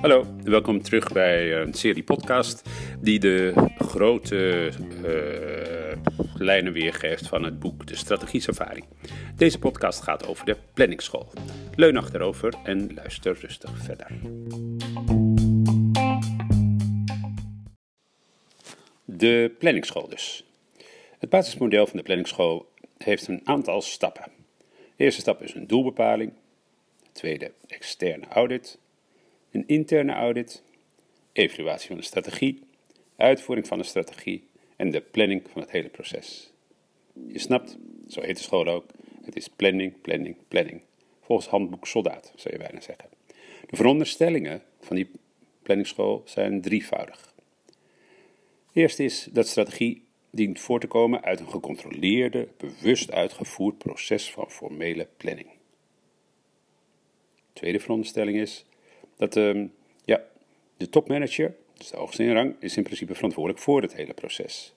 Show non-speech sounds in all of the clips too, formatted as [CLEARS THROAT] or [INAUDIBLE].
Hallo, welkom terug bij een serie podcast die de grote uh, lijnen weergeeft van het boek De Strategie Safari. Deze podcast gaat over de planningsschool. Leun achterover en luister rustig verder. De planningsschool dus. Het basismodel van de planningsschool heeft een aantal stappen. De eerste stap is een doelbepaling. De tweede, externe audit een interne audit, evaluatie van de strategie, uitvoering van de strategie en de planning van het hele proces. Je snapt, zo heet de school ook, het is planning, planning, planning. Volgens handboek soldaat, zou je bijna zeggen. De veronderstellingen van die planningsschool zijn drievoudig. Eerst is dat strategie dient voor te komen uit een gecontroleerde, bewust uitgevoerd proces van formele planning. De tweede veronderstelling is dat ehm, ja, de topmanager, dus de hoogste in rang, is in principe verantwoordelijk voor het hele proces.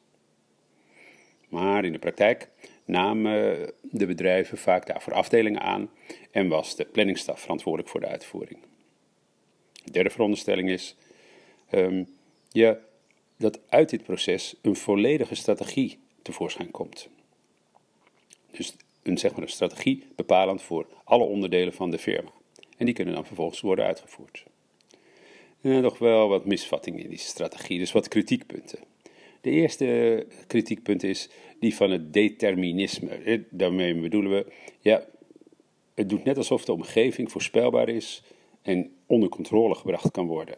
Maar in de praktijk namen de bedrijven vaak daarvoor afdelingen aan en was de planningstaf verantwoordelijk voor de uitvoering. De derde veronderstelling is ja, dat uit dit proces een volledige strategie tevoorschijn komt. Dus een, zeg maar een strategie bepalend voor alle onderdelen van de firma. En die kunnen dan vervolgens worden uitgevoerd. En nog wel wat misvattingen in die strategie, dus wat kritiekpunten. De eerste kritiekpunt is die van het determinisme. Daarmee bedoelen we, ja, het doet net alsof de omgeving voorspelbaar is en onder controle gebracht kan worden.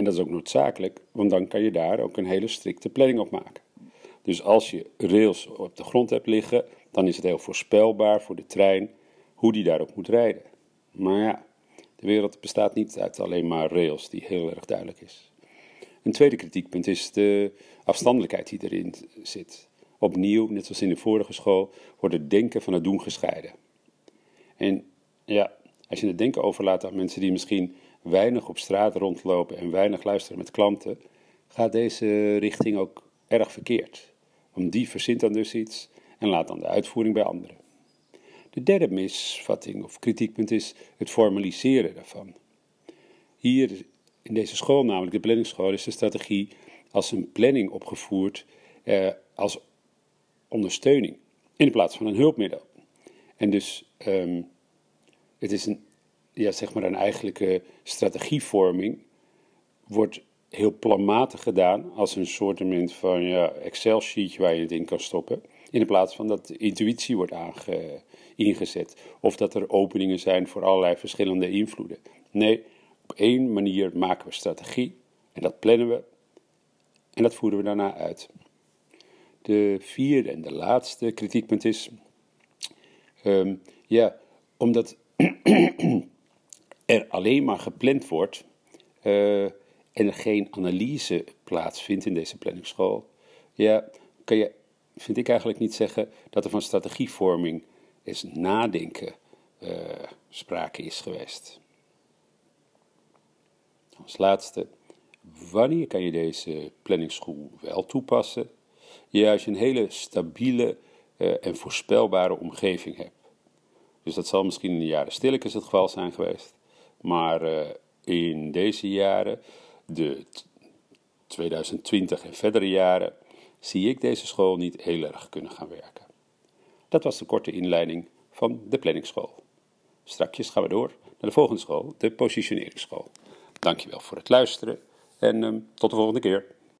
En dat is ook noodzakelijk, want dan kan je daar ook een hele strikte planning op maken. Dus als je rails op de grond hebt liggen, dan is het heel voorspelbaar voor de trein hoe die daarop moet rijden. Maar ja, de wereld bestaat niet uit alleen maar rails, die heel erg duidelijk is. Een tweede kritiekpunt is de afstandelijkheid die erin zit. Opnieuw, net zoals in de vorige school, wordt het denken van het doen gescheiden. En ja, als je het denken overlaat aan mensen die misschien weinig op straat rondlopen en weinig luisteren met klanten, gaat deze richting ook erg verkeerd. Want die verzint dan dus iets en laat dan de uitvoering bij anderen. De derde misvatting of kritiekpunt is het formaliseren daarvan. Hier in deze school, namelijk de planningsschool, is de strategie als een planning opgevoerd eh, als ondersteuning in plaats van een hulpmiddel. En dus um, het is een, ja, zeg maar een eigenlijke strategievorming wordt heel planmatig gedaan als een soort van ja, Excel-sheetje waar je het in kan stoppen. In plaats van dat intuïtie wordt aange, ingezet. Of dat er openingen zijn voor allerlei verschillende invloeden. Nee, op één manier maken we strategie en dat plannen we en dat voeren we daarna uit. De vierde en de laatste kritiekpunt is, ehm, ja, omdat [CLEARS THROAT] er alleen maar gepland wordt uh, en er geen analyse plaatsvindt in deze planningsschool, ja, kan je, vind ik eigenlijk niet zeggen dat er van strategievorming is nadenken uh, sprake is geweest. Als laatste, wanneer kan je deze planningsschool wel toepassen? Ja, als je een hele stabiele uh, en voorspelbare omgeving hebt. Dus dat zal misschien in de jaren stilletjes het geval zijn geweest. Maar uh, in deze jaren, de 2020 en verdere jaren, zie ik deze school niet heel erg kunnen gaan werken. Dat was de korte inleiding van de planningsschool. Strakjes gaan we door naar de volgende school, de positioneringsschool. Dankjewel voor het luisteren en um, tot de volgende keer.